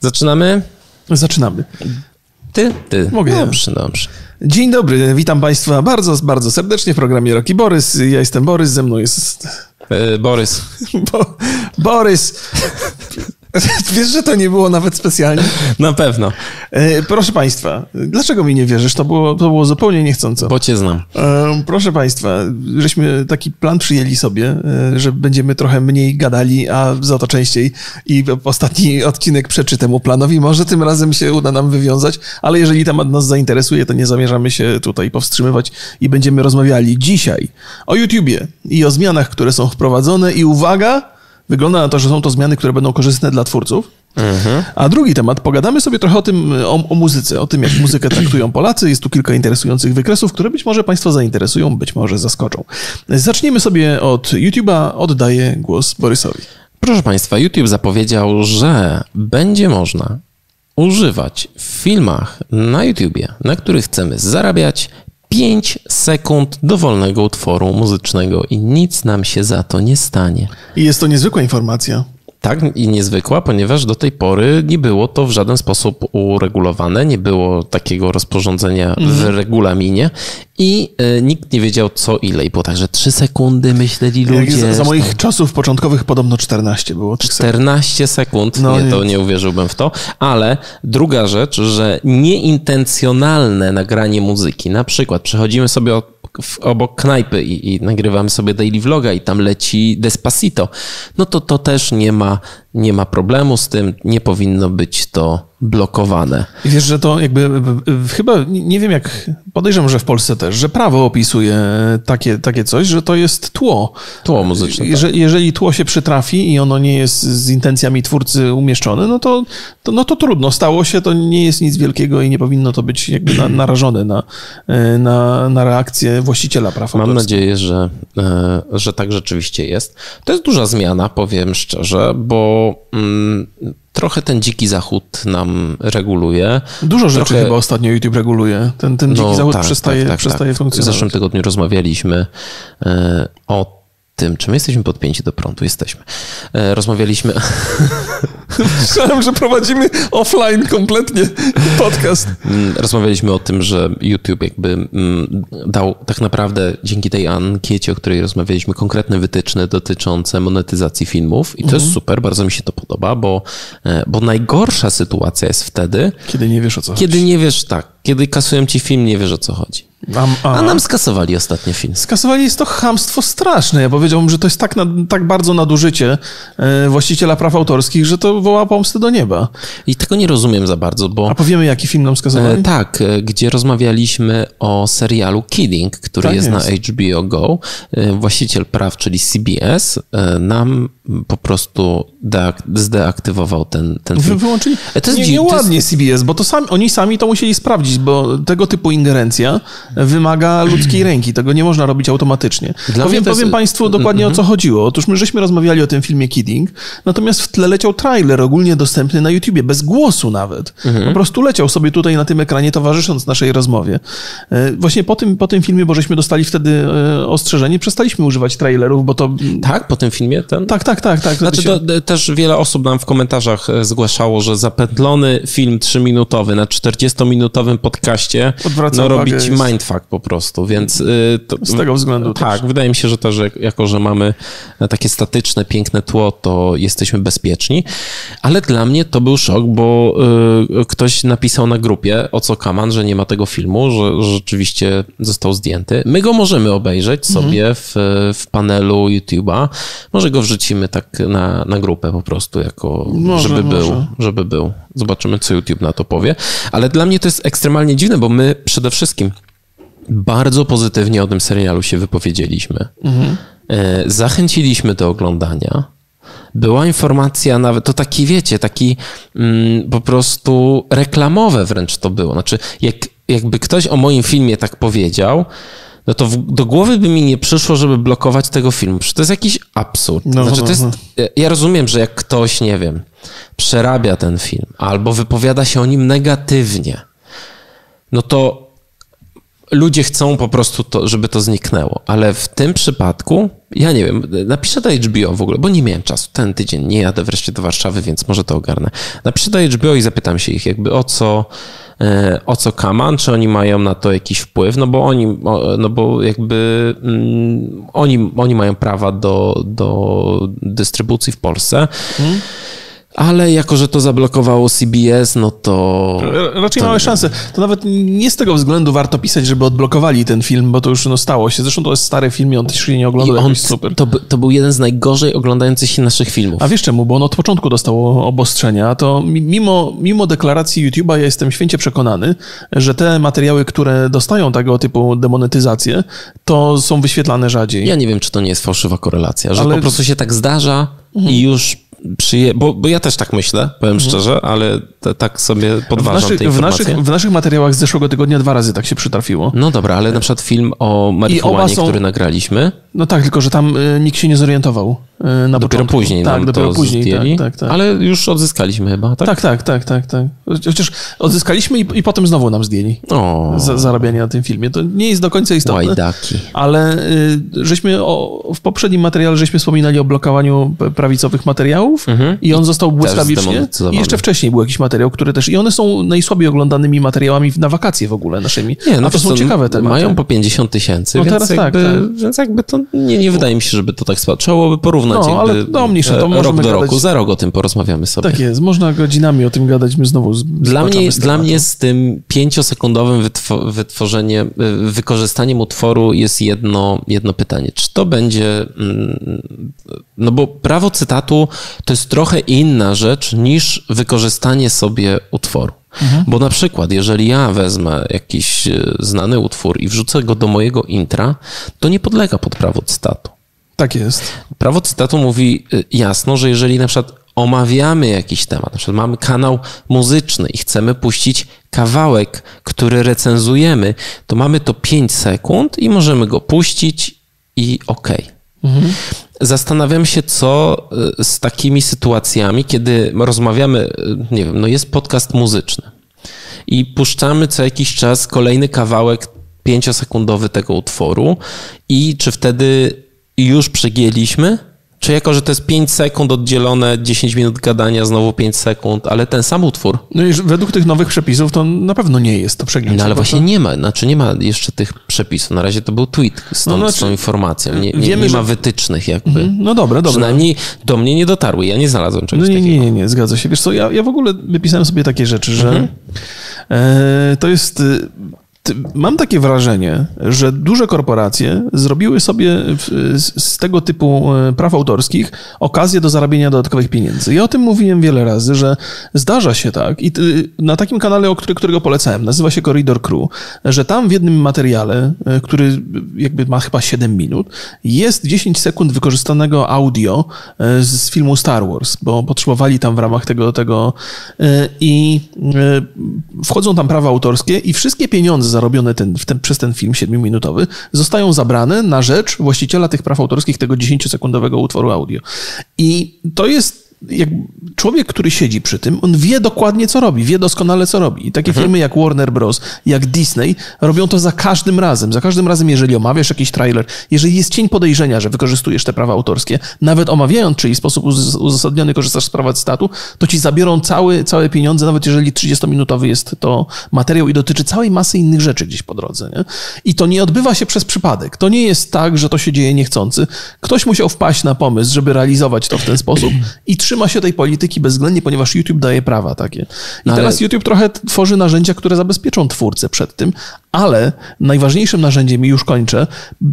Zaczynamy? Zaczynamy. Ty? Ty. Mogę. Dobrze, dobrze. Dzień dobry, witam Państwa bardzo, bardzo serdecznie w programie Roki Borys. Ja jestem Borys, ze mną jest E, Borys. Bo, Borys. Wiesz, że to nie było nawet specjalnie? Na pewno, E, proszę Państwa, dlaczego mi nie wierzysz? To było, to było zupełnie niechcąco. bo cię znam. E, proszę Państwa, żeśmy taki plan przyjęli sobie, e, że będziemy trochę mniej gadali, a za to częściej i ostatni odcinek przeczy temu planowi. Może tym razem się uda nam wywiązać, ale jeżeli temat nas zainteresuje, to nie zamierzamy się tutaj powstrzymywać i będziemy rozmawiali dzisiaj o YouTubie i o zmianach, które są wprowadzone i uwaga, wygląda na to, że są to zmiany, które będą korzystne dla twórców. A drugi temat, pogadamy sobie trochę o tym, o, o muzyce, o tym, jak muzykę traktują Polacy. Jest tu kilka interesujących wykresów, które być może Państwa zainteresują, być może zaskoczą. Zaczniemy sobie od YouTube'a. Oddaję głos Borysowi. Proszę Państwa, YouTube zapowiedział, że będzie można używać w filmach na YouTubie, na których chcemy zarabiać 5 sekund dowolnego utworu muzycznego i nic nam się za to nie stanie. I jest to niezwykła informacja. Tak i niezwykła, ponieważ do tej pory nie było to w żaden sposób uregulowane, nie było takiego rozporządzenia w regulaminie i e, nikt nie wiedział co ile. I było tak, że 3 sekundy myśleli Jak ludzie. za, za moich czasów początkowych podobno 14 było tych sekund. 14 sekund, No nie, nie. to nie uwierzyłbym w to, ale druga rzecz, że nieintencjonalne nagranie muzyki, na przykład przechodzimy sobie o- w, obok knajpy i, i nagrywamy sobie daily vloga i tam leci Despacito, no to to też nie ma, nie ma problemu z tym, nie powinno być to blokowane. I wiesz, że to jakby chyba, nie wiem jak, podejrzewam, że w Polsce też, że prawo opisuje takie, takie coś, że to jest tło. Tło muzyczne. tak. Jeże, jeżeli tło się przytrafi i ono nie jest z intencjami twórcy umieszczone, no to, to, no to trudno. Stało się, to nie jest nic wielkiego i nie powinno to być jakby na, narażone na, e, na, na reakcję właściciela praw Mam nadzieję, że, e, że tak rzeczywiście jest. To jest duża zmiana, powiem szczerze, bo mm, trochę ten dziki zachód nam reguluje. Dużo rzeczy trochę- chyba ostatnio YouTube reguluje. Ten, ten dziki zachód przestaje, przestaje W funkcjonować. zeszłym tygodniu rozmawialiśmy e, o tym, czy my jesteśmy podpięci do prądu. Jesteśmy. E, rozmawialiśmy... Myślałem, że prowadzimy offline kompletnie podcast. Mm, Rozmawialiśmy o tym, że YouTube jakby mm, dał tak naprawdę dzięki tej ankiecie, o której rozmawialiśmy, konkretne wytyczne dotyczące monetyzacji filmów i to jest super, bardzo mi się to podoba, bo, e, bo najgorsza sytuacja jest wtedy, Kiedy nie wiesz o co kiedy nie wiesz tak, kiedy kasują ci film, nie wiesz o co chodzi. chodzi. A, A nam skasowali ostatnio film. Skasowali jest to chamstwo straszne. Ja powiedziałbym, że to jest tak, nad, tak bardzo nadużycie e, właściciela praw autorskich, że to woła pomstę do nieba. I tego nie rozumiem za bardzo, bo A powiemy, jaki film nam E, skasowali? tak, e, gdzie rozmawialiśmy o serialu Kidding, który Tak jest, jest. na HBO Go. E, Właściciel praw, czyli CBS, e, nam po prostu deak- zdeaktywował ten, ten Wy, film. wyłączyli? E, to jest nie, nieładnie CBS, bo to sami, oni sami to musieli sprawdzić, bo tego typu ingerencja wymaga ludzkiej ręki. Tego nie można robić automatycznie. Dla powiem jest- powiem Państwu dokładnie o co chodziło. Otóż my żeśmy rozmawiali o tym filmie Kidding, natomiast w tle leciał trailer ogólnie dostępny na YouTubie, bez głosu nawet. Po prostu leciał sobie tutaj na tym ekranie, towarzysząc naszej rozmowie. E, Właśnie po tym, po tym filmie, bo żeśmy dostali wtedy e, ostrzeżenie, przestaliśmy używać trailerów, bo to... Tak, po tym filmie ten? Tak, tak, tak. tak Znaczy, się- to, e, też wiele osób nam w komentarzach zgłaszało, że zapętlony film 3-minutowy na 40-minutowym podcaście Odwraca no, uwagę, robi ci jest- mindfuck po prostu, więc... y, To, Z tego względu Tak, wydaje mi się, że też, jako że mamy takie statyczne, piękne tło, to jesteśmy bezpieczni, ale dla mnie to był szok, bo y, ktoś napisał na grupie o co kaman, że nie ma tego filmu, że, że rzeczywiście został zdjęty. My go możemy obejrzeć Mhm. sobie w, w panelu YouTube'a. Może go wrzucimy tak na, na grupę po prostu, jako Może, żeby był, może. żeby był. Zobaczymy, co YouTube na to powie. Ale dla mnie to jest ekstremalnie dziwne, bo my przede wszystkim bardzo pozytywnie o tym serialu się wypowiedzieliśmy. E, Zachęciliśmy do oglądania. Była informacja nawet, to taki wiecie, taki mm, po prostu reklamowe wręcz to było. Znaczy, jak, jakby ktoś o moim filmie tak powiedział, no to w, do głowy by mi nie przyszło, żeby blokować tego filmu. Przecież to jest jakiś absurd. No, znaczy, no, to jest, no. ja rozumiem, że jak ktoś, nie wiem, przerabia ten film albo wypowiada się o nim negatywnie, no to ludzie chcą po prostu, to, żeby to zniknęło. Ale w tym przypadku, ja nie wiem, napiszę do HBO w ogóle, bo nie miałem czasu. Ten tydzień nie jadę wreszcie do Warszawy, więc może to ogarnę. Napiszę do HBO i zapytam się ich jakby o co, e, o co kaman, czy oni mają na to jakiś wpływ, no bo oni, no bo jakby mm, oni, oni mają prawa do, do dystrybucji w Polsce. Hmm ale jako, że to zablokowało CBS, no to... Raczej to małe szanse. To nawet nie z tego względu warto pisać, żeby odblokowali ten film, bo to już no, stało się. Zresztą to jest stary film i on też się nie oglądał I on, super. To, to był jeden z najgorzej oglądających się naszych filmów. A wiesz czemu? Bo on od początku dostał obostrzenia. To mimo, mimo deklaracji YouTube'a ja jestem święcie przekonany, że te materiały, które dostają tego typu demonetyzację, to są wyświetlane rzadziej. Ja nie wiem, czy to nie jest fałszywa korelacja, że ale... po prostu się tak zdarza mhm. i już przyje... Bo, bo ja też tak myślę, powiem mhm. szczerze, ale te, tak sobie podważam w naszych, w naszych, w naszych materiałach z zeszłego tygodnia dwa razy tak się przytrafiło. No dobra, ale na przykład film o marihuanie, są... który nagraliśmy. No tak, tylko że tam y, nikt się nie zorientował. Y, na dopiero początku. później tak, dopiero później, zdjęli, tak, tak, tak, Ale już odzyskaliśmy chyba, tak? Tak, tak, tak, tak. tak. Chociaż odzyskaliśmy i, i potem znowu nam zdjęli. O. Za, zarabianie na tym filmie. To nie jest do końca istotne. Łajdaki. Ale y, żeśmy o, w poprzednim materiale żeśmy wspominali o blokowaniu prawicowych materiałów mhm. i on został błyskawicznie. I jeszcze wcześniej był jakiś materiał, który też... I one są najsłabiej oglądanymi materiałami na wakacje w ogóle naszymi. Nie, no A to są ciekawe tematy. Mają po 50 tysięcy, no więc, teraz jakby, tak, tak. więc jakby to nie, nie wydaje mi się, żeby to tak spadło. Trzeba byłoby porównać no, ale no, mniejsza, to rok do gadać... roku, za rok o tym porozmawiamy sobie. Tak jest, można godzinami o tym gadać, my znowu dla mnie, z Dla mnie z tym pięciosekundowym wytwo wytworzeniem, wykorzystaniem utworu jest jedno, jedno pytanie. Czy to będzie... Mm, no bo prawo cytatu to jest trochę inna rzecz niż wykorzystanie sobie utworu. Mhm. Bo na przykład, jeżeli ja wezmę jakiś e, znany utwór i wrzucę go do mojego intra, to nie podlega pod prawo cytatu. Tak jest. Prawo cytatu mówi e, jasno, że jeżeli na przykład omawiamy jakiś temat, na przykład mamy kanał muzyczny i chcemy puścić kawałek, który recenzujemy, to mamy to 5 sekund i możemy go puścić i ok. Mhm. Zastanawiam się, co y, z takimi sytuacjami, kiedy rozmawiamy, y, nie wiem, no jest podcast muzyczny i puszczamy co jakiś czas kolejny kawałek pięciosekundowy tego utworu i czy wtedy już przegięliśmy? Czy jako, że to jest 5 sekund oddzielone, 10 minut gadania, znowu 5 sekund, ale ten sam utwór? No i według tych nowych przepisów to na pewno nie jest to przegięcie. No ale właśnie nie ma, znaczy nie ma jeszcze tych przepisów. Na razie to był tweet z tą, no, znaczy, z tą informacją. Nie, nie, wiemy, nie ma że... wytycznych jakby. Mhm, no dobra, dobra. Przynajmniej do mnie nie dotarły. Ja nie znalazłem czegoś no nie, takiego. Nie, nie, nie, zgadza się. Wiesz co, ja, ja w ogóle wypisałem sobie takie rzeczy, że mhm. e, to jest mam takie wrażenie, że duże korporacje zrobiły sobie z tego typu e, praw autorskich okazję do zarabiania dodatkowych pieniędzy. Ja o tym mówiłem wiele razy, że zdarza się tak i na takim kanale, który, którego polecałem, nazywa się Corridor Crew, że tam w jednym materiale, e, który jakby ma chyba 7 minut, jest 10 sekund wykorzystanego audio e, z filmu Star Wars, bo potrzebowali tam w ramach tego, tego i wchodzą tam prawa autorskie i wszystkie pieniądze zarobione ten, ten, przez ten film 7-minutowy, zostają zabrane na rzecz właściciela tych praw autorskich tego 10-sekundowego utworu audio. I to jest jak człowiek, który siedzi przy tym, on wie dokładnie, co robi, wie doskonale, co robi. I takie mhm. firmy jak Warner Bros., jak Disney robią to za każdym razem. Za każdym razem, jeżeli omawiasz jakiś trailer, jeżeli jest cień podejrzenia, że wykorzystujesz te prawa autorskie, nawet omawiając, czyli w sposób uzasadniony korzystasz z prawa cytatu, to ci zabiorą cały, całe pieniądze, nawet jeżeli 30-minutowy jest to materiał i dotyczy całej masy innych rzeczy gdzieś po drodze. Nie? I to nie odbywa się przez przypadek. To nie jest tak, że to się dzieje niechcący. Ktoś musiał wpaść na pomysł, żeby realizować to w ten sposób i trzyma się tej polityki bezwzględnie, ponieważ YouTube daje prawa takie. I no teraz ale... YouTube trochę tworzy narzędzia, które zabezpieczą twórcę przed tym, ale najważniejszym narzędziem, i już kończę,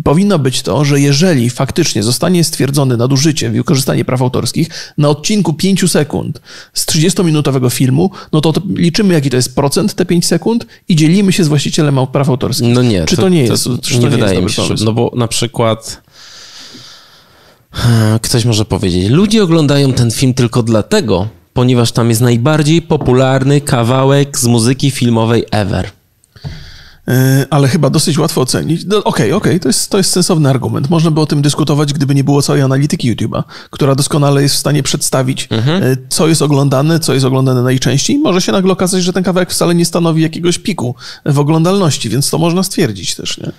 powinno być to, że jeżeli faktycznie zostanie stwierdzone nadużycie, wykorzystanie praw autorskich na odcinku 5 sekund z 30-minutowego filmu, no to, to liczymy, jaki to jest procent te 5 sekund i dzielimy się z właścicielem praw autorskich. No nie. Czy to, to nie jest? To, to nie, nie wydaje mi się, że, no bo na przykład Ktoś może powiedzieć, ludzie oglądają ten film tylko dlatego, ponieważ tam jest najbardziej popularny kawałek z muzyki filmowej ever. E, ale chyba dosyć łatwo ocenić. Okej, no, okej, okay, okay, to, jest, to jest sensowny argument. Można by o tym dyskutować, gdyby nie było całej analityki YouTube'a, która doskonale jest w stanie przedstawić, mhm. E, co jest oglądane, co jest oglądane najczęściej. Może się nagle okazać, że ten kawałek wcale nie stanowi jakiegoś piku w oglądalności, więc to można stwierdzić też, nie?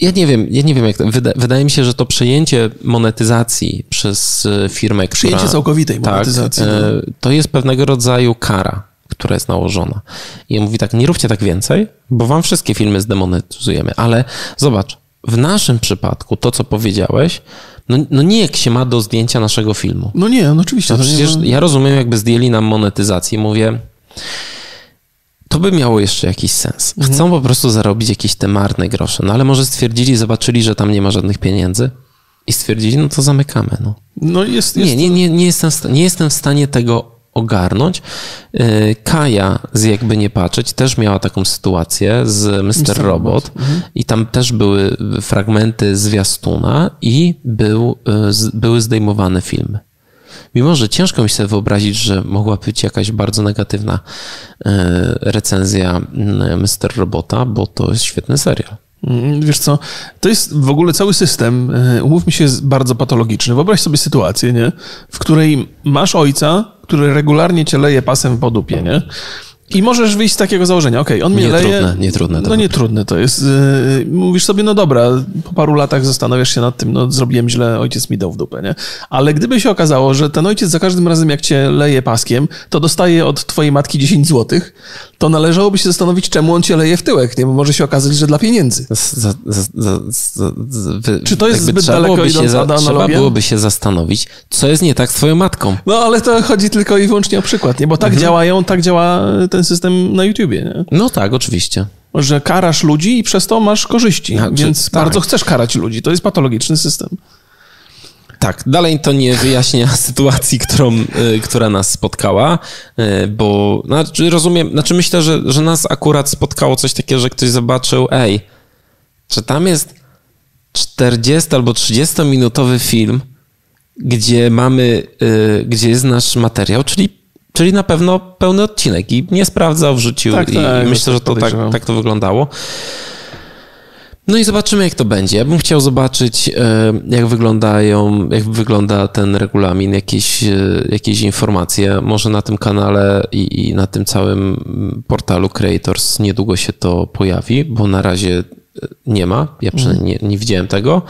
Ja nie wiem, ja nie wiem, jak to, wydaje mi się, że to przejęcie monetyzacji przez e, firmę, która... Przejęcie całkowitej tak, monetyzacji. Tak. To jest pewnego rodzaju kara która jest nałożona. I on mówi tak, nie róbcie tak więcej, bo wam wszystkie filmy zdemonetyzujemy. Ale zobacz, w naszym przypadku to, co powiedziałeś, no, no nie jak się ma do zdjęcia naszego filmu. No nie, no oczywiście. No przecież ja rozumiem, jakby zdjęli nam monetyzację. Mówię, to by miało jeszcze jakiś sens. Mhm. Chcą mhm. po prostu zarobić jakieś te marne grosze. No ale może stwierdzili, zobaczyli, że tam nie ma żadnych pieniędzy i stwierdzili, no to zamykamy. No, no jest, jest... Nie, nie, nie, nie, jestem, nie jestem w stanie tego ogarnąć. Y, Kaja z Jakby Nie Patrzeć też miała taką sytuację z Mr. Mr. Robot mhm. i tam też były fragmenty zwiastuna i był, y, były zdejmowane filmy. Mimo, że ciężko mi sobie wyobrazić, że mogła być jakaś bardzo negatywna y, recenzja Mr. Robota, bo to jest świetny serial. Mm, wiesz co, to jest w ogóle cały system, umówmy się, bardzo patologiczny. Wyobraź sobie sytuację, nie? w której masz ojca, który regularnie cię leje pasem po dupie, nie? I możesz wyjść z takiego założenia, okej, okay, on mnie nie leje... Trudne, nie trudne. No nie trudne to jest. Yy, mówisz sobie, no dobra, po paru latach zastanawiasz się nad tym, no zrobiłem źle, ojciec mi dał w dupę, nie? Ale gdyby się okazało, że ten ojciec za każdym razem, jak cię leje paskiem, to dostaje od twojej matki 10 złotych, to należałoby się zastanowić, czemu on cię leje w tyłek, nie? Bo może się okazać, że dla pieniędzy. Za, za, za, Czy to jest zbyt daleko idąca analogia? Trzeba byłoby się zastanowić, co jest nie tak z twoją matką. No ale to chodzi tylko i wyłącznie o przykład, nie? Bo tak mhm. działają, tak działa ten system na YouTubie, nie? No tak, oczywiście. Że karasz ludzi i przez to masz korzyści, znaczy, więc tak. bardzo chcesz karać ludzi. To jest patologiczny system. Tak, dalej to nie wyjaśnia sytuacji, którą, y, która nas spotkała, y, bo znaczy rozumiem, znaczy myślę, że, że nas akurat spotkało coś takiego, że ktoś zobaczył, ej, czy tam jest 40 albo 30 minutowy film, gdzie mamy, y, gdzie jest nasz materiał, czyli, czyli na pewno pełny odcinek i nie sprawdzał, wrzucił tak, i, tak, i myślę, że to tak, tak to wyglądało. No i zobaczymy, jak to będzie. Ja bym chciał zobaczyć, e, jak wyglądają, jak wygląda ten regulamin, jakieś, e, jakieś informacje. Może na tym kanale i, i na tym całym portalu Creators niedługo się to pojawi, bo na razie nie ma. Ja przynajmniej nie, nie widziałem tego.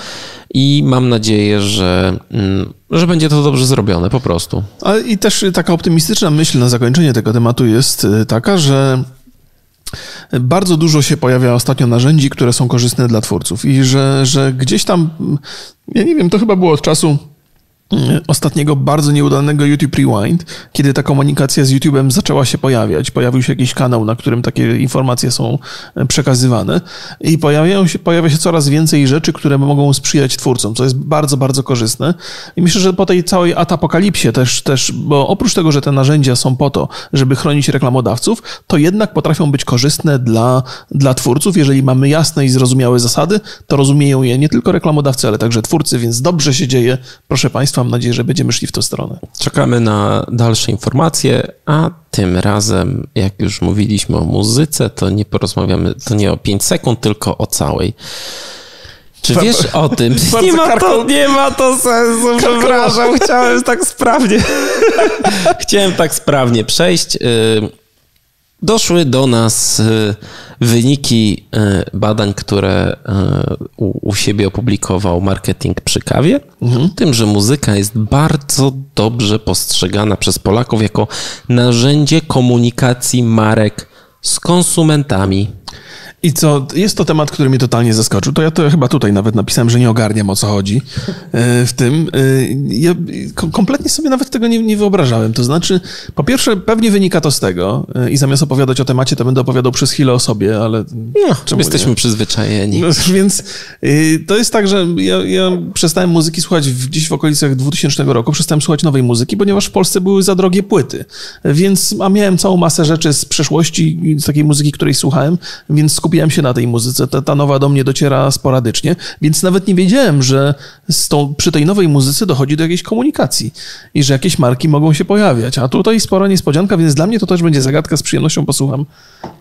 I mam nadzieję, że, mm, że będzie to dobrze zrobione po prostu. Ale i też taka optymistyczna myśl na zakończenie tego tematu jest taka, że bardzo dużo się pojawia ostatnio narzędzi, które są korzystne dla twórców i że, że gdzieś tam, ja nie wiem, to chyba było od czasu ostatniego bardzo nieudanego YouTube Rewind, kiedy ta komunikacja z YouTube'em zaczęła się pojawiać. Pojawił się jakiś kanał, na którym takie informacje są e, przekazywane i pojawiają się, pojawia się coraz więcej rzeczy, które mogą sprzyjać twórcom, co jest bardzo, bardzo korzystne. I myślę, że po tej całej atapokalipsie też, też, bo oprócz tego, że te narzędzia są po to, żeby chronić reklamodawców, to jednak potrafią być korzystne dla, dla twórców. Jeżeli mamy jasne i zrozumiałe zasady, to rozumieją je nie tylko reklamodawcy, ale także twórcy, więc dobrze się dzieje, proszę Państwa, mam nadzieję, że będziemy szli w tę stronę. Czekamy na dalsze informacje, a tym razem, jak już mówiliśmy o muzyce, to nie porozmawiamy, to nie o 5 sekund, tylko o całej. Czy wiesz o tym? Nie ma, to, nie ma to sensu, przepraszam, chciałem tak sprawnie. Chciałem tak sprawnie przejść. Y, doszły do nas y, wyniki e, badań, które u, u siebie opublikował Marketing przy kawie, mhm. tym, że muzyka jest bardzo dobrze postrzegana przez Polaków jako narzędzie komunikacji marek z konsumentami. I co, jest to temat, który mnie totalnie zaskoczył. To ja to chyba tutaj nawet napisałem, że nie ogarniam o co chodzi e, w tym. E, ja kompletnie sobie nawet tego nie, nie wyobrażałem. To znaczy, po pierwsze, pewnie wynika to z tego e, i zamiast opowiadać o temacie, to będę opowiadał przez chwilę o sobie, ale... No, czemu jesteśmy nie? przyzwyczajeni. No, więc to jest tak, że ja, ja przestałem muzyki słuchać w, gdzieś w okolicach 2000 roku, przestałem słuchać nowej muzyki, ponieważ w Polsce były za drogie płyty. Więc, a miałem całą masę rzeczy z przeszłości, z takiej muzyki, której słuchałem, więc skupiłem skupiłem się na tej muzyce. Ta, ta nowa do mnie dociera sporadycznie, więc nawet nie wiedziałem, że tą, przy tej nowej muzyce dochodzi do jakiejś komunikacji i że jakieś marki mogą się pojawiać. A tutaj spora niespodzianka, więc dla mnie to też będzie zagadka. Z przyjemnością posłucham,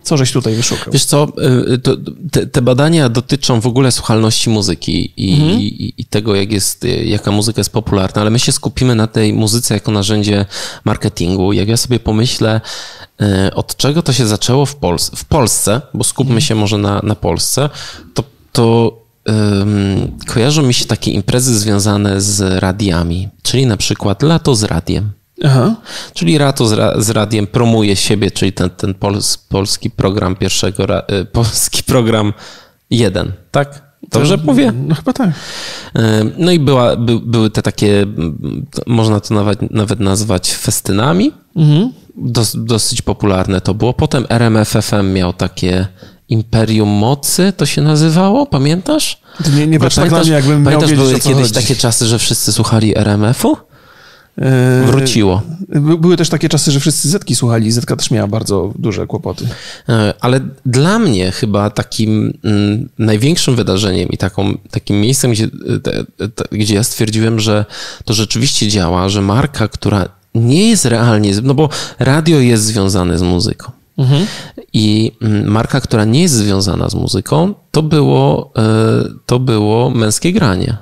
co żeś tutaj wyszukał. Wiesz co, y, to, te, te, badania dotyczą w ogóle słuchalności muzyki i, mhm. i, i, tego, jak jest, jaka muzyka jest popularna, ale my się skupimy na tej muzyce jako narzędzie marketingu. Jak ja sobie pomyślę, y, od czego to się zaczęło w, Pols w Polsce, bo skupmy mhm. się może na, na Polsce, to, to um, kojarzą mi się takie imprezy związane z radiami, czyli na przykład lato z radiem. Aha. Czyli Rato z, ra, z radiem promuje siebie, czyli ten, ten pols, polski program pierwszego, ra, y, polski program jeden, tak? Dobrze to, mówię? No chyba tak. Y, no i była, by, były te takie, można to nawet, nawet nazwać festynami. Mhm. Dos, dosyć popularne to było. Potem RMFFM miał takie Imperium Mocy, to się nazywało, pamiętasz? Nie, nie patrz tak na mnie, jakbym miał wiedzieć, były kiedyś chodzi. takie czasy, że wszyscy słuchali RMF-u? Yy, Wróciło. Były też takie czasy, że wszyscy Zetki słuchali. Zetka też miała bardzo duże kłopoty. Yy, ale dla mnie chyba takim mm, największym wydarzeniem i taką, takim miejscem, gdzie, gdzie ja stwierdziłem, że to rzeczywiście działa, że marka, która nie jest realnie, no bo radio jest związane z muzyką. Mhm. I mm, marka, która nie jest związana z muzyką, to było, yy, to było męskie granie.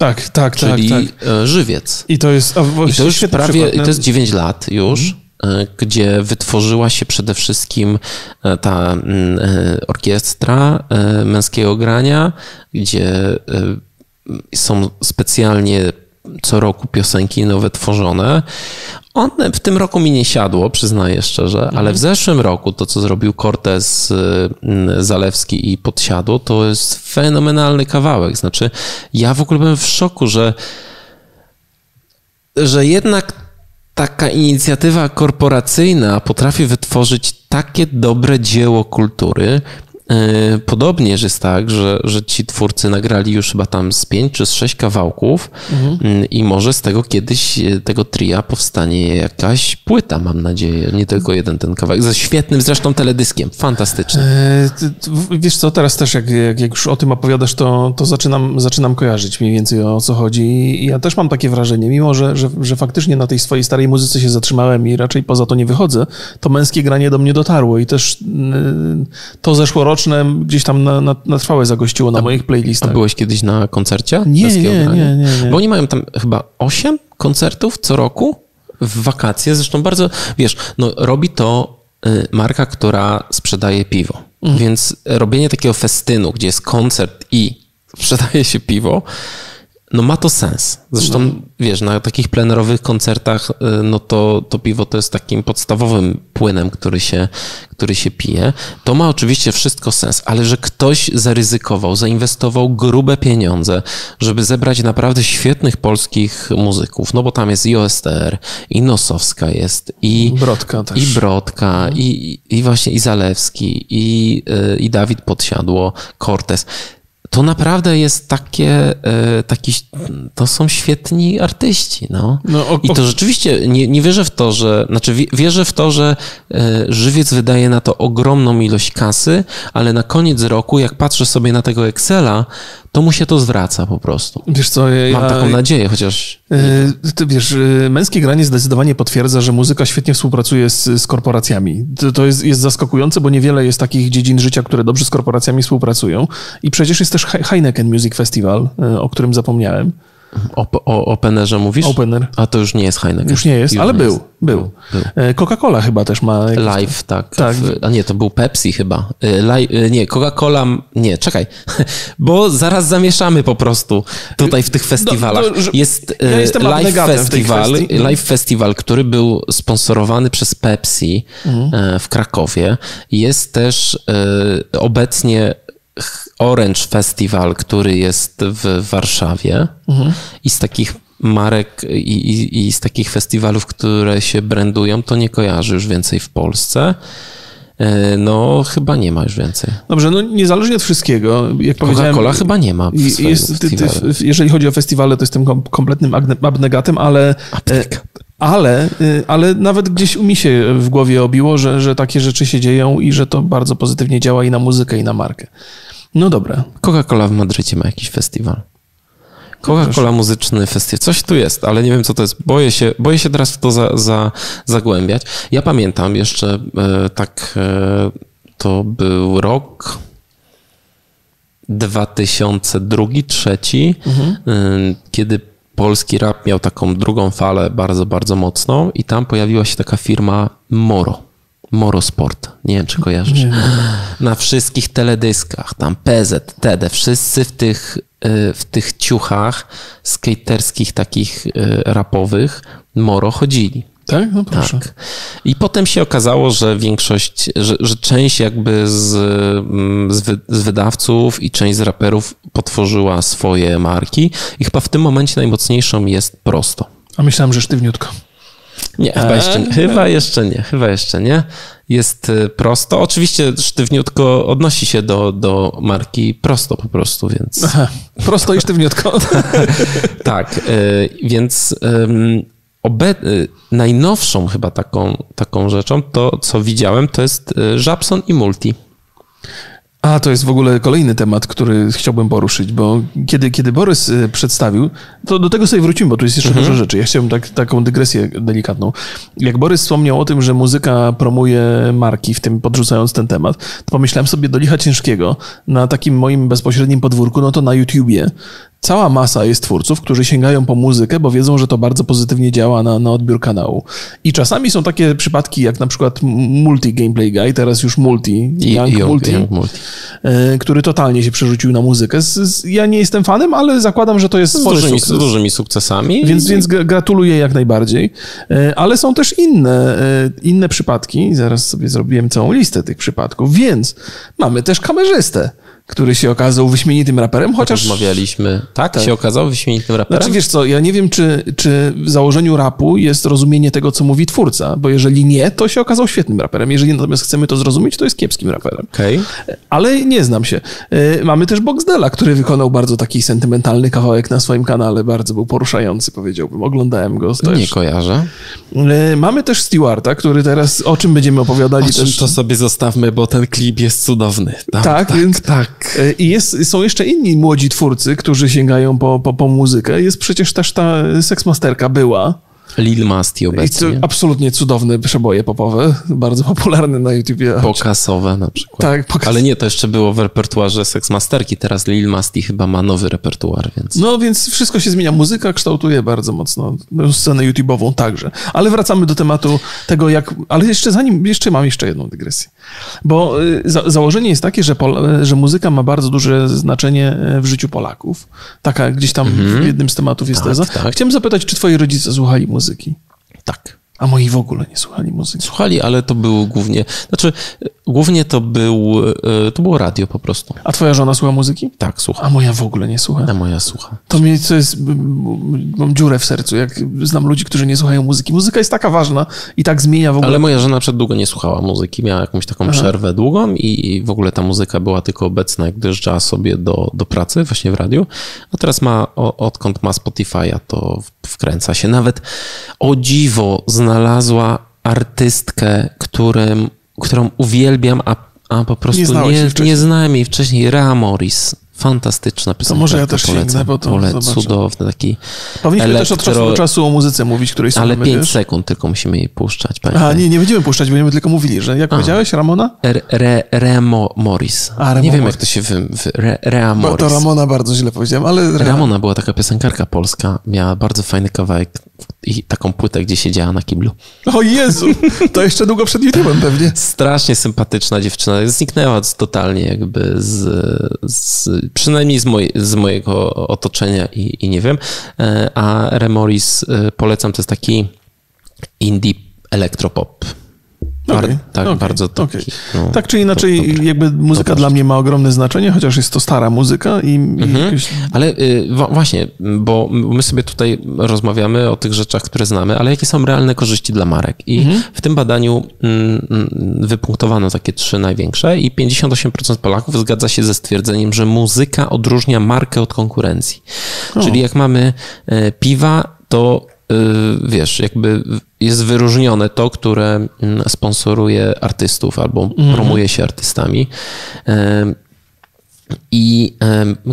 Tak, tak, czyli tak. tak. żywiec. I to jest, I to już prawie, przykład, to jest 9 lat już, mhm. E, gdzie wytworzyła się przede wszystkim e, ta mm, orkiestra męskiego grania, gdzie są specjalnie co roku piosenki nowe tworzone. One w tym roku mi nie siadło, przyznaję szczerze, mhm. ale w zeszłym roku to, co zrobił Cortez mm, Zalewski i Podsiadło, to jest fenomenalny kawałek. Znaczy, ja w ogóle byłem w szoku, że, że jednak taka inicjatywa korporacyjna potrafi wytworzyć takie dobre dzieło kultury, E, podobnie jest tak, że, że ci twórcy nagrali już chyba tam z pięć czy z sześć kawałków mhm. Mm, i może z tego kiedyś, e, tego tria powstanie jakaś płyta, mam nadzieję. Nie tylko jeden ten kawałek. Ze świetnym zresztą teledyskiem. Fantastyczny. E, wiesz co, teraz też jak, jak, jak, już o tym opowiadasz, to, to zaczynam, zaczynam kojarzyć mniej więcej o co chodzi. I ja też mam takie wrażenie, mimo że, że, że faktycznie na tej swojej starej muzyce się zatrzymałem i raczej poza to nie wychodzę, to męskie granie do mnie dotarło i też to zeszłoroczne gdzieś tam na, na, na trwałe zagościło na a, moich playlistach. A byłeś kiedyś na koncercie? Nie, nie, nie, nie, nie. Bo oni mają tam chyba osiem koncertów co roku w wakacje. Zresztą bardzo, wiesz, no robi to y, marka, która sprzedaje piwo. Mhm. Więc robienie takiego festynu, gdzie jest koncert i sprzedaje się piwo, no ma to sens. Zresztą, no. wiesz, na takich plenerowych koncertach, y, no to, to piwo to jest takim podstawowym płynem, który się, który się pije. To ma oczywiście wszystko sens, ale że ktoś zaryzykował, zainwestował grube pieniądze, żeby zebrać naprawdę świetnych polskich muzyków, no bo tam jest i OSTR, i Nosowska jest, i Brodka też. I Brodka, mhm. i, i właśnie i Zalewski, i, y, i Dawid Podsiadło, Cortez to naprawdę jest takie, e, taki, to są świetni artyści, no. no o, o... I to rzeczywiście, nie, nie wierzę w to, że, znaczy wierzę w to, że e, żywiec wydaje na to ogromną ilość kasy, ale na koniec roku, jak patrzę sobie na tego Excela, to mu się to zwraca po prostu. Wiesz co, ja, Mam taką nadzieję, chociaż... Yy, ty wiesz, męskie granie zdecydowanie potwierdza, że muzyka świetnie współpracuje z, z korporacjami. To, to jest, jest zaskakujące, bo niewiele jest takich dziedzin życia, które dobrze z korporacjami współpracują. I przecież jest też Heineken Music Festival, o którym zapomniałem. O, o openerze mówisz? Opener. A to już nie jest Heineken. Już nie jest, już ale nie był, jest. był. był. E, Coca-Cola chyba też ma. Live, tak. tak. A nie, to był Pepsi chyba. E, Live, e, nie, Coca-Cola, nie, czekaj, bo zaraz zamieszamy po prostu tutaj w tych festiwalach. No, no, jest ja Live Festival, Live Festival, który był sponsorowany przez Pepsi mhm. w Krakowie. Jest też obecnie Orange Festival, który jest w Warszawie mhm. i z takich marek i, i, i, z takich festiwalów, które się brandują, to nie kojarzy już więcej w Polsce. E, no, chyba nie ma już więcej. Dobrze, no niezależnie od wszystkiego, jak powiedziałem... Coca-Cola chyba nie ma jest, ty, ty, Jeżeli chodzi o festiwale, to jestem kompletnym abnegatem, ale... Abnegat. Ale, y, ale nawet gdzieś mi się w głowie obiło, że, że takie rzeczy się dzieją i że to bardzo pozytywnie działa i na muzykę, i na markę. No dobra. Coca-Cola w Madrycie ma jakiś festiwal. Coca-Cola muzyczny festiwal. Coś tu jest, ale nie wiem, co to jest. Boję się, boję się teraz w to za, za, zagłębiać. Ja pamiętam jeszcze e, tak, e, to był rok 2002-2003, mhm. e, kiedy polski rap miał taką drugą falę bardzo, bardzo mocną i tam pojawiła się taka firma Moro. Moro Sport. Nie wiem, czy kojarzysz. Nie, nie. Na wszystkich teledyskach, tam PZ, TD, wszyscy w tych, y, w tych ciuchach skaterskich, takich y, rapowych Moro chodzili. Tak? No proszę. Tak. I potem się okazało, że większość, że, że część jakby z, mm, z, wy, z, wydawców i część z raperów potworzyła swoje marki i chyba w tym momencie najmocniejszą jest prosto. A myślałem, że sztywniutko. Nie, chyba jeszcze, nie, chyba jeszcze nie, chyba jeszcze nie. Jest y, prosto. Oczywiście sztywniutko odnosi się do, do marki prosto po prostu, więc... Aha, prosto i sztywniutko. tak, y, więc obe... Najnowszą chyba taką, taką rzeczą, to co widziałem, to jest Żabson i Multi. A, to jest w ogóle kolejny temat, który chciałbym poruszyć, bo kiedy, kiedy Borys y, przedstawił, to do tego sobie wrócimy, bo tu jest jeszcze mhm. dużo rzeczy. Ja chciałem tak, taką dygresję delikatną. Jak Borys wspomniał o tym, że muzyka promuje marki, w tym podrzucając ten temat, to pomyślałem sobie do licha ciężkiego na takim moim bezpośrednim podwórku, no to na YouTubie cała masa jest twórców, którzy sięgają po muzykę, bo wiedzą, że to bardzo pozytywnie działa na, na odbiór kanału. I czasami są takie przypadki, jak na przykład Multi Gameplay Guy, teraz już Multi, Young, Young Multi, Young multi. E, który totalnie się przerzucił na muzykę. Z, z, ja nie jestem fanem, ale zakładam, że to jest z dużymi, sukces. z dużymi sukcesami. Więc, więc gratuluję jak najbardziej. E, ale są też inne, e, inne przypadki. Zaraz sobie zrobiłem całą listę tych przypadków. Więc mamy też kamerzystę który się okazał wyśmienitym raperem, chociaż... Rozmawialiśmy, tak? tak? Się okazał wyśmienitym raperem? Znaczy wiesz co, ja nie wiem, czy, czy w założeniu rapu jest rozumienie tego, co mówi twórca, bo jeżeli nie, to się okazał świetnym raperem. Jeżeli natomiast chcemy to zrozumieć, to jest kiepskim raperem. Okay. Ale nie znam się. E, mamy też Boxdela, który wykonał bardzo taki sentymentalny kawałek na swoim kanale, bardzo był poruszający, powiedziałbym. Oglądałem go. To nie kojarzę. E, mamy też Stewarta, który teraz, o czym będziemy opowiadali o też... to sobie zostawmy, bo ten klip jest cudowny. Tam, tak, tak, więc tak. E, I jest, są jeszcze inni młodzi twórcy, którzy sięgają po, po, po muzykę. Jest przecież też ta seksmasterka była. Lil Masti obecnie. absolutnie cudowne przeboje popowe, bardzo popularne na YouTubie. Pokasowe na przykład. Tak, pokas... Ale nie, to jeszcze było w repertuarze Seksmasterki, teraz Lil Masti chyba ma nowy repertuar, więc... No, więc wszystko się zmienia. Muzyka kształtuje bardzo mocno scenę YouTube'ową także. Ale wracamy do tematu tego, jak... Ale jeszcze zanim, jeszcze mam jeszcze jedną dygresję. Bo y, za, założenie jest takie, że, że muzyka ma bardzo duże znaczenie e, w życiu Polaków. Taka gdzieś tam mhm. w jednym z tematów jest tak, teza. Tak. Chciałem zapytać, czy twoi rodzice słuchali muzyki? Muzyki. Tak. A moi w ogóle nie słuchali muzyki. Słuchali, ale to był głównie, znaczy głównie to był, e, to było radio po prostu. A twoja żona słucha muzyki? Tak, słucha. A moja w ogóle nie słucha? A moja słucha. To mi co jest, mam dziurę w sercu, jak znam ludzi, którzy nie słuchają muzyki. Muzyka jest taka ważna i tak zmienia w ogóle. Ale moja żona przed długo nie słuchała muzyki, miała jakąś taką Aha. przerwę długą i w ogóle ta muzyka była tylko obecna, jak dojeżdżała sobie do, do pracy właśnie w radiu. A teraz ma, odkąd ma Spotify'a, to wkręca się. Nawet o dziwo znalazła artystkę, którym, którą uwielbiam, a, a po prostu nie, nie, nie znałem jej wcześniej. Rea Morris. Fantastyczna piosenka. To może ja też polecam, sięgnę, bo to pole, cudowny taki Powinniśmy elektro... też od czasu do czasu o muzyce mówić, której Ale 5 sekund tylko musimy jej puszczać. Pamiętaj. A, nie, nie będziemy puszczać, będziemy tylko mówili, że jak a. powiedziałeś, Ramona? Re, re, Remo Morris. A, Remo nie wiem, jak to się wy... re, Rea Morris. Bo to Ramona bardzo źle powiedziałem, ale... Ramona była taka piosenkarka polska, miała bardzo fajny kawałek i taką płytę, gdzie siedziała na kiblu. O Jezu, to jeszcze długo przed YouTube'em pewnie. Strasznie sympatyczna dziewczyna. Zniknęła totalnie jakby z, z przynajmniej z, moj, z mojego otoczenia i, i nie wiem. E, a Remoris e, polecam, to jest taki indie elektropop. Okay, tak, okay, bardzo taki, okay. no, Tak czy inaczej, to, jakby muzyka dla mnie ma ogromne znaczenie, chociaż jest to stara muzyka i... Mhm. Jakoś... Ale y, właśnie, bo my sobie tutaj rozmawiamy o tych rzeczach, które znamy, ale jakie są realne korzyści dla marek? I mhm. w tym badaniu mm, mm, wypunktowano takie trzy największe i 58% Polaków zgadza się ze stwierdzeniem, że muzyka odróżnia markę od konkurencji. O. Czyli jak mamy e, piwa, to wiesz, jakby jest wyróżnione to, które mm, sponsoruje artystów albo mhm. promuje się artystami. I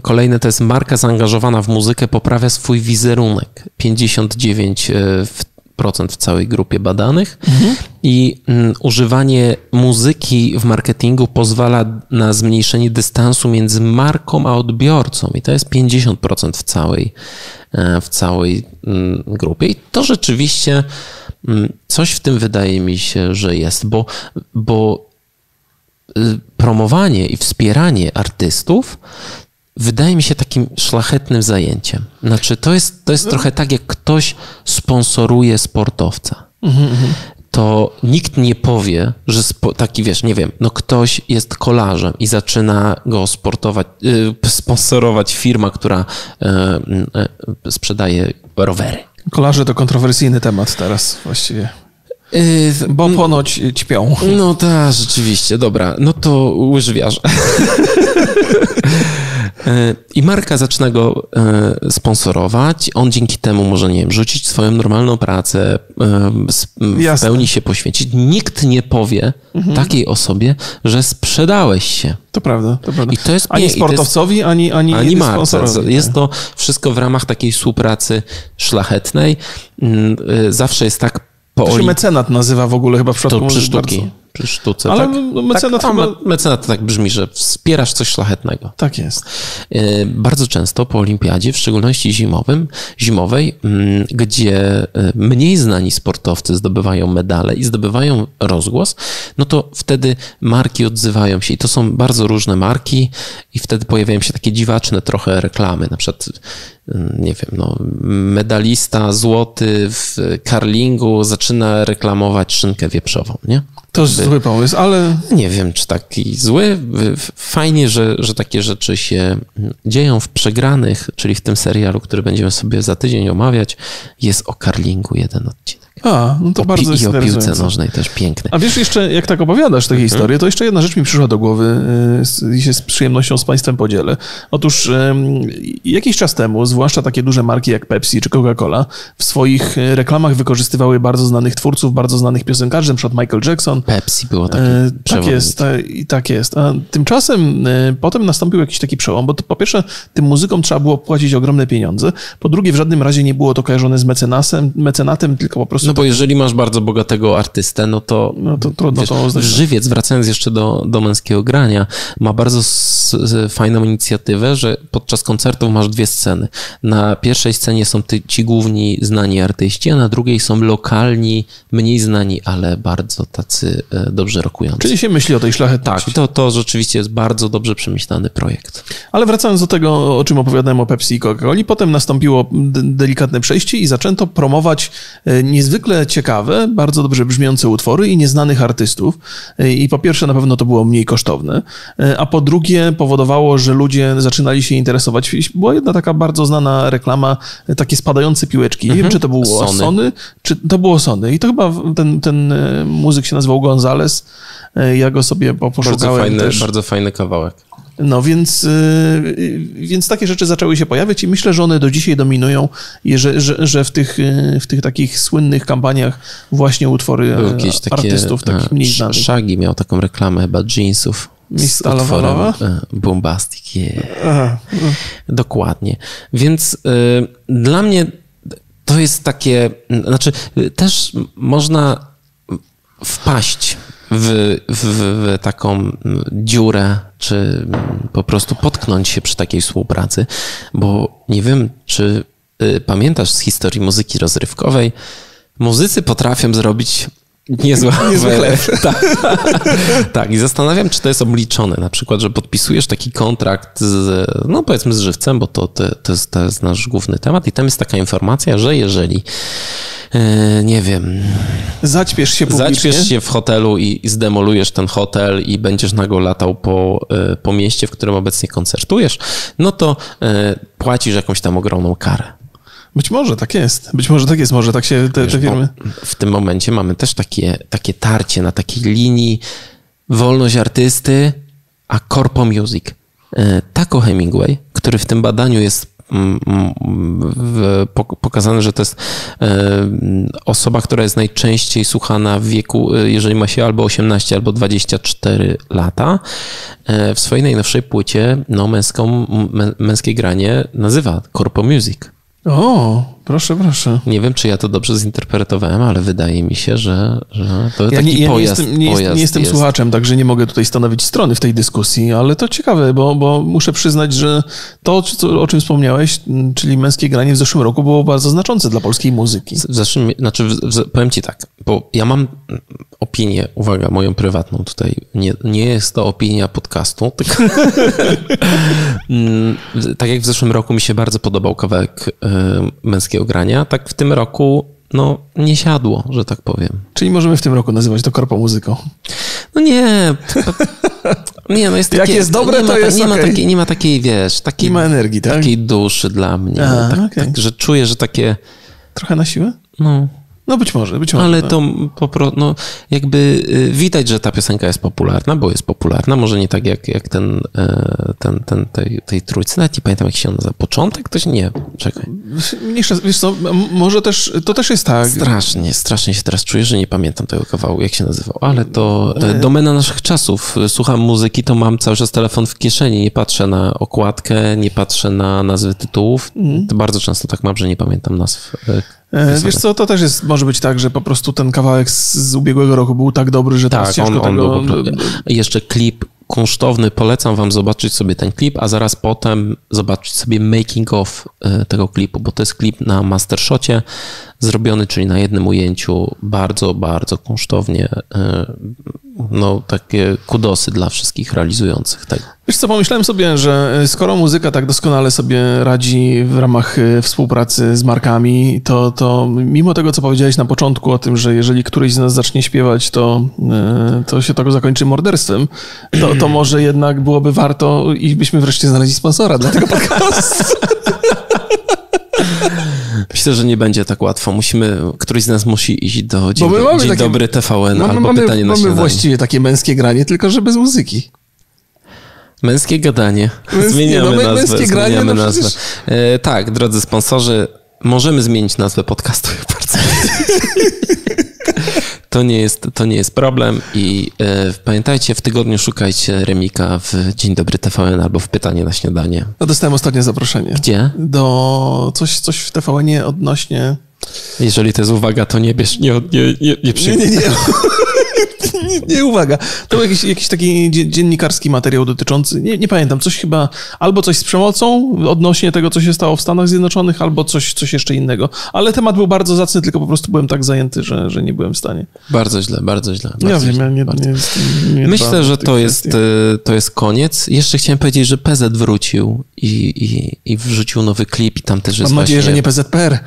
kolejne to jest marka zaangażowana w muzykę poprawia swój wizerunek. 59 w procent w całej grupie badanych. Mhm. i mm, używanie muzyki w marketingu pozwala na zmniejszenie dystansu między marką a odbiorcą. I to jest 50% w całej, e, w całej mm, grupie. I to rzeczywiście mm, coś w tym wydaje mi się, że jest, bo, bo y, promowanie i wspieranie artystów wydaje mi się takim szlachetnym zajęciem. Znaczy, to jest, to jest no. trochę tak, jak ktoś sponsoruje sportowca. Mhm, mhm. To nikt nie powie, że spo, taki wiesz, nie wiem, no ktoś jest kolarzem i zaczyna go sportować, yy, sponsorować firma, która yy, yy, sprzedaje rowery. Kolarze to kontrowersyjny temat teraz właściwie. Bo ponoć ćpią. No tak, rzeczywiście, dobra. No to łyżwiarze. E, I marka zaczyna go e, sponsorować. On dzięki temu może, nie wiem, rzucić swoją normalną pracę, w Jasne. pełni się poświęcić. Nikt nie powie mhm. takiej osobie, że sprzedałeś się. To prawda, to prawda. I to jest, ani sportowcowi, jest, ani, ani, ani marce. Jest to wszystko w ramach takiej współpracy szlachetnej. Mm, e, zawsze jest tak po to się mecenat nazywa w ogóle chyba w przypadku to przy sztuki. Przy sztuce. Ale tak? mecenat, tak, chyba... mecenat to tak brzmi, że wspierasz coś szlachetnego. Tak jest. E, bardzo często po olimpiadzie, w szczególności zimowym, zimowej, mm, gdzie e, mniej znani sportowcy zdobywają medale i zdobywają rozgłos, no to wtedy marki odzywają się i to są bardzo różne marki i wtedy pojawiają się takie dziwaczne trochę reklamy, na przykład mm, nie wiem, no, medalista złoty w karlingu zaczyna reklamować szynkę wieprzową, nie? To jest zły pomysł, ale... Nie wiem, czy taki zły. Fajnie, że, że takie rzeczy się dzieją w Przegranych, czyli w tym serialu, który będziemy sobie za tydzień omawiać. Jest o karlingu jeden odcinek. A, no to o bardzo I o piłce nożnej też piękny. A wiesz, jeszcze jak tak opowiadasz tę mhm. historię, to jeszcze jedna rzecz mi przyszła do głowy y, i się z przyjemnością z Państwem podzielę. Otóż jakiś czas temu, zwłaszcza takie duże marki jak Pepsi czy Coca-Cola, w swoich y, reklamach wykorzystywały bardzo znanych twórców, bardzo znanych piosenkarzy, np. Michael Jackson. Pepsi było takie e, Tak jest, i tak jest. A tymczasem e, potem nastąpił jakiś taki przełom, bo to, po pierwsze tym muzykom trzeba było płacić ogromne pieniądze, po drugie w żadnym razie nie było to kojarzone z mecenasem, mecenatem, tylko po prostu no bo jeżeli masz bardzo bogatego artystę, no to, no to trudno wiesz, to Żywiec, wracając jeszcze do, do męskiego grania, ma bardzo fajną inicjatywę, że podczas koncertów masz dwie sceny. Na pierwszej scenie są ty, ci główni znani artyści, a na drugiej są lokalni, mniej znani, ale bardzo tacy e, dobrze rokujący. Czyli się myśli o tej szlachetności. Tak, to, to rzeczywiście jest bardzo dobrze przemyślany projekt. Ale wracając do tego, o czym opowiadałem o Pepsi i Coca-Coli, potem nastąpiło delikatne przejście i zaczęto promować e, niezwykle niezwykle ciekawe, bardzo dobrze brzmiące utwory i nieznanych artystów. I po pierwsze, na pewno to było mniej kosztowne, a po drugie, powodowało, że ludzie zaczynali się interesować. Była jedna taka bardzo znana reklama, takie spadające piłeczki. Nie mhm. wiem, czy to było Sony. Sony, czy to było Sony. I to chyba ten, ten e, muzyk się nazywał Gonzales. E, ja go sobie poszukałem bardzo fajny, też. Bardzo fajny kawałek. No więc, y, więc takie rzeczy zaczęły się pojawiać i myślę, że one do dzisiaj dominują, że, że, że w, tych, y, w tych takich słynnych kampaniach właśnie utwory takie, artystów takich mniej znanych. Shaggy miał taką reklamę chyba jeansów. Z utworem e, Bombastic, yeah. Dokładnie. Więc y, dla mnie to jest takie, znaczy też można wpaść w, w, w, taką dziurę, czy po prostu potknąć się przy takiej współpracy, bo nie wiem, czy y, pamiętasz z historii muzyki rozrywkowej, muzycy potrafią zrobić niezłe chleb. tak. tak, i zastanawiam, czy to jest obliczone. Na przykład, że podpisujesz taki kontrakt z, no powiedzmy z żywcem, bo to, to, to, jest, to jest nasz główny temat i tam jest taka informacja, że jeżeli nie wiem. Zaćpiesz się publicznie. Zaćpiesz się w hotelu i, i zdemolujesz ten hotel i będziesz nago latał po, e, po mieście, w którym obecnie koncertujesz, no to e, płacisz jakąś tam ogromną karę. Być może tak jest. Być może tak jest. Może tak się te, Wiesz, te firmy. W tym momencie mamy też takie, takie tarcie na takiej linii wolność artysty, a corpo music. Taco Hemingway, który w tym badaniu jest pokazane, że to jest osoba, która jest najczęściej słuchana w wieku, jeżeli ma się albo 18, albo 24 lata. W swojej najnowszej płycie no, męską, męskie granie nazywa Corpo Music. O, proszę, proszę. Nie wiem, czy ja to dobrze zinterpretowałem, ale wydaje mi się, że, że to ja taki nie, ja pojazd. Nie jestem, nie, pojazd nie jestem jest. słuchaczem, także nie mogę tutaj stanowić strony w tej dyskusji, ale to ciekawe, bo, bo muszę przyznać, że to, o czym wspomniałeś, czyli męskie granie w zeszłym roku było bardzo znaczące dla polskiej muzyki. W zeszłym, znaczy, w, w, powiem ci tak, bo ja mam opinię, uwaga, moją prywatną tutaj. Nie, nie jest to opinia podcastu, tylko mm, tak jak w zeszłym roku mi się bardzo podobał kawałek y, męskiego grania, tak w tym roku no nie siadło, że tak powiem. Czyli możemy w tym roku nazywać to korpo muzyką? No nie. Nie, no jest takie, Jak jest dobre, to jest nie, okay. ma takiej, nie ma takiej, wiesz, takiej, nie ma energii, tak? takiej duszy dla mnie. Tak, okay. tak, że czuję, że takie... Trochę na siłę? No, no być może, być może. Ale no. to po prostu, no, jakby y, widać, że ta piosenka jest popularna, bo jest popularna. Może nie tak jak, jak ten, e, ten, ten tej, tej trójcy. Nawet nie pamiętam, jak się nazywa. Początek? Ktoś nie, czekaj. Mniejsza, wiesz co, może też, to też jest tak. Strasznie, strasznie się teraz czuję, że nie pamiętam tego kawału, jak się nazywał. Ale to e, domena naszych czasów. Słucham muzyki, to mam cały czas telefon w kieszeni. Nie patrzę na okładkę, nie patrzę na nazwy tytułów. Mm. Bardzo często tak mam, że nie pamiętam nazw E, wiesz co, to też jest, może być tak, że po prostu ten kawałek z, z ubiegłego roku był tak dobry, że tak, teraz ciężko on, on tego... Był, jeszcze klip kunsztowny, polecam wam zobaczyć sobie ten klip, a zaraz potem zobaczyć sobie making of e, tego klipu, bo to jest klip na mastershocie zrobiony, czyli na jednym ujęciu, bardzo, bardzo kunsztownie. E, no, takie kudosy dla wszystkich realizujących tego. Wiesz co, pomyślałem sobie, że e, skoro muzyka tak doskonale sobie radzi w ramach e, współpracy z markami, to, to mimo tego, co powiedziałeś na początku o tym, że jeżeli któryś z nas zacznie śpiewać, to, to się tego zakończy morderstwem, to, to może jednak byłoby warto i byśmy wreszcie znaleźli sponsora dla tego podcastu. Myślę, że nie będzie tak łatwo. Musimy, któryś z nas musi iść do Dzień, do, dzień takie, Dobry TVN mamy, albo mamy, pytanie na Mamy właściwie takie męskie granie, tylko że bez muzyki. Męskie gadanie. Męskie, zmieniamy no, nazwę. Męskie granie, zmieniamy no nazwę. Przecież... E, tak, drodzy sponsorzy, możemy zmienić nazwę podcastu. Bardzo to nie jest, to nie jest problem i e, pamiętajcie, w tygodniu szukajcie Remika w Dzień Dobry TVN albo w Pytanie na śniadanie. No dostałem ostatnie zaproszenie. Gdzie? Do coś, coś w TVN odnośnie... Jeżeli to jest uwaga, to nie bierz, nie, nie, nie, nie przyjmuj. Nie, nie, nie. nie, nie, uwaga. To był jakiś, jakiś taki dziennikarski materiał dotyczący, nie, nie pamiętam, coś chyba, albo coś z przemocą odnośnie tego, co się stało w Stanach Zjednoczonych, albo coś, coś jeszcze innego. Ale temat był bardzo zacny, tylko po prostu byłem tak zajęty, że, że nie byłem w stanie. Bardzo źle, bardzo źle. Bardzo ja wiem, źle, ja nie, nie, nie Myślę, że to jest, y, to jest koniec. Jeszcze chciałem powiedzieć, że PZ wrócił i, i, i wrzucił nowy klip i tam też jest Mam nadzieję, właśnie... że nie PZPR.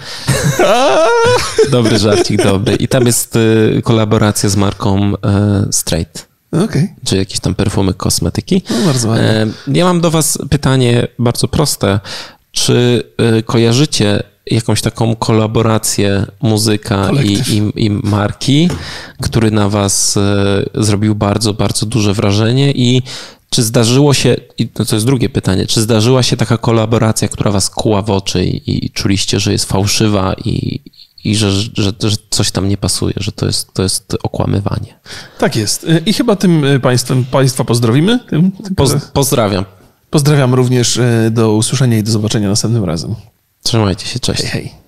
dobry żarcik, dobry. I tam jest y, kolaboracja z marką e, Straight. Okay. Czy jakieś tam perfumy, kosmetyki. No, bardzo ładnie. E, ja mam do Was pytanie bardzo proste. Czy e, kojarzycie jakąś taką kolaborację muzyka i, i, i, marki, który na Was zrobił bardzo, bardzo duże wrażenie i czy zdarzyło się, i to jest drugie pytanie, czy zdarzyła się taka kolaboracja, która was kuła w oczy i, i czuliście, że jest fałszywa i, i że, że, że, coś tam nie pasuje, że to jest, to jest okłamywanie. Tak jest. I chyba tym e, państwem, państwa pozdrowimy. Tym, Poz, pozdrawiam. Pozdrawiam również e, do usłyszenia i do zobaczenia następnym razem. Trzymajcie się, cześć. Hej, hej.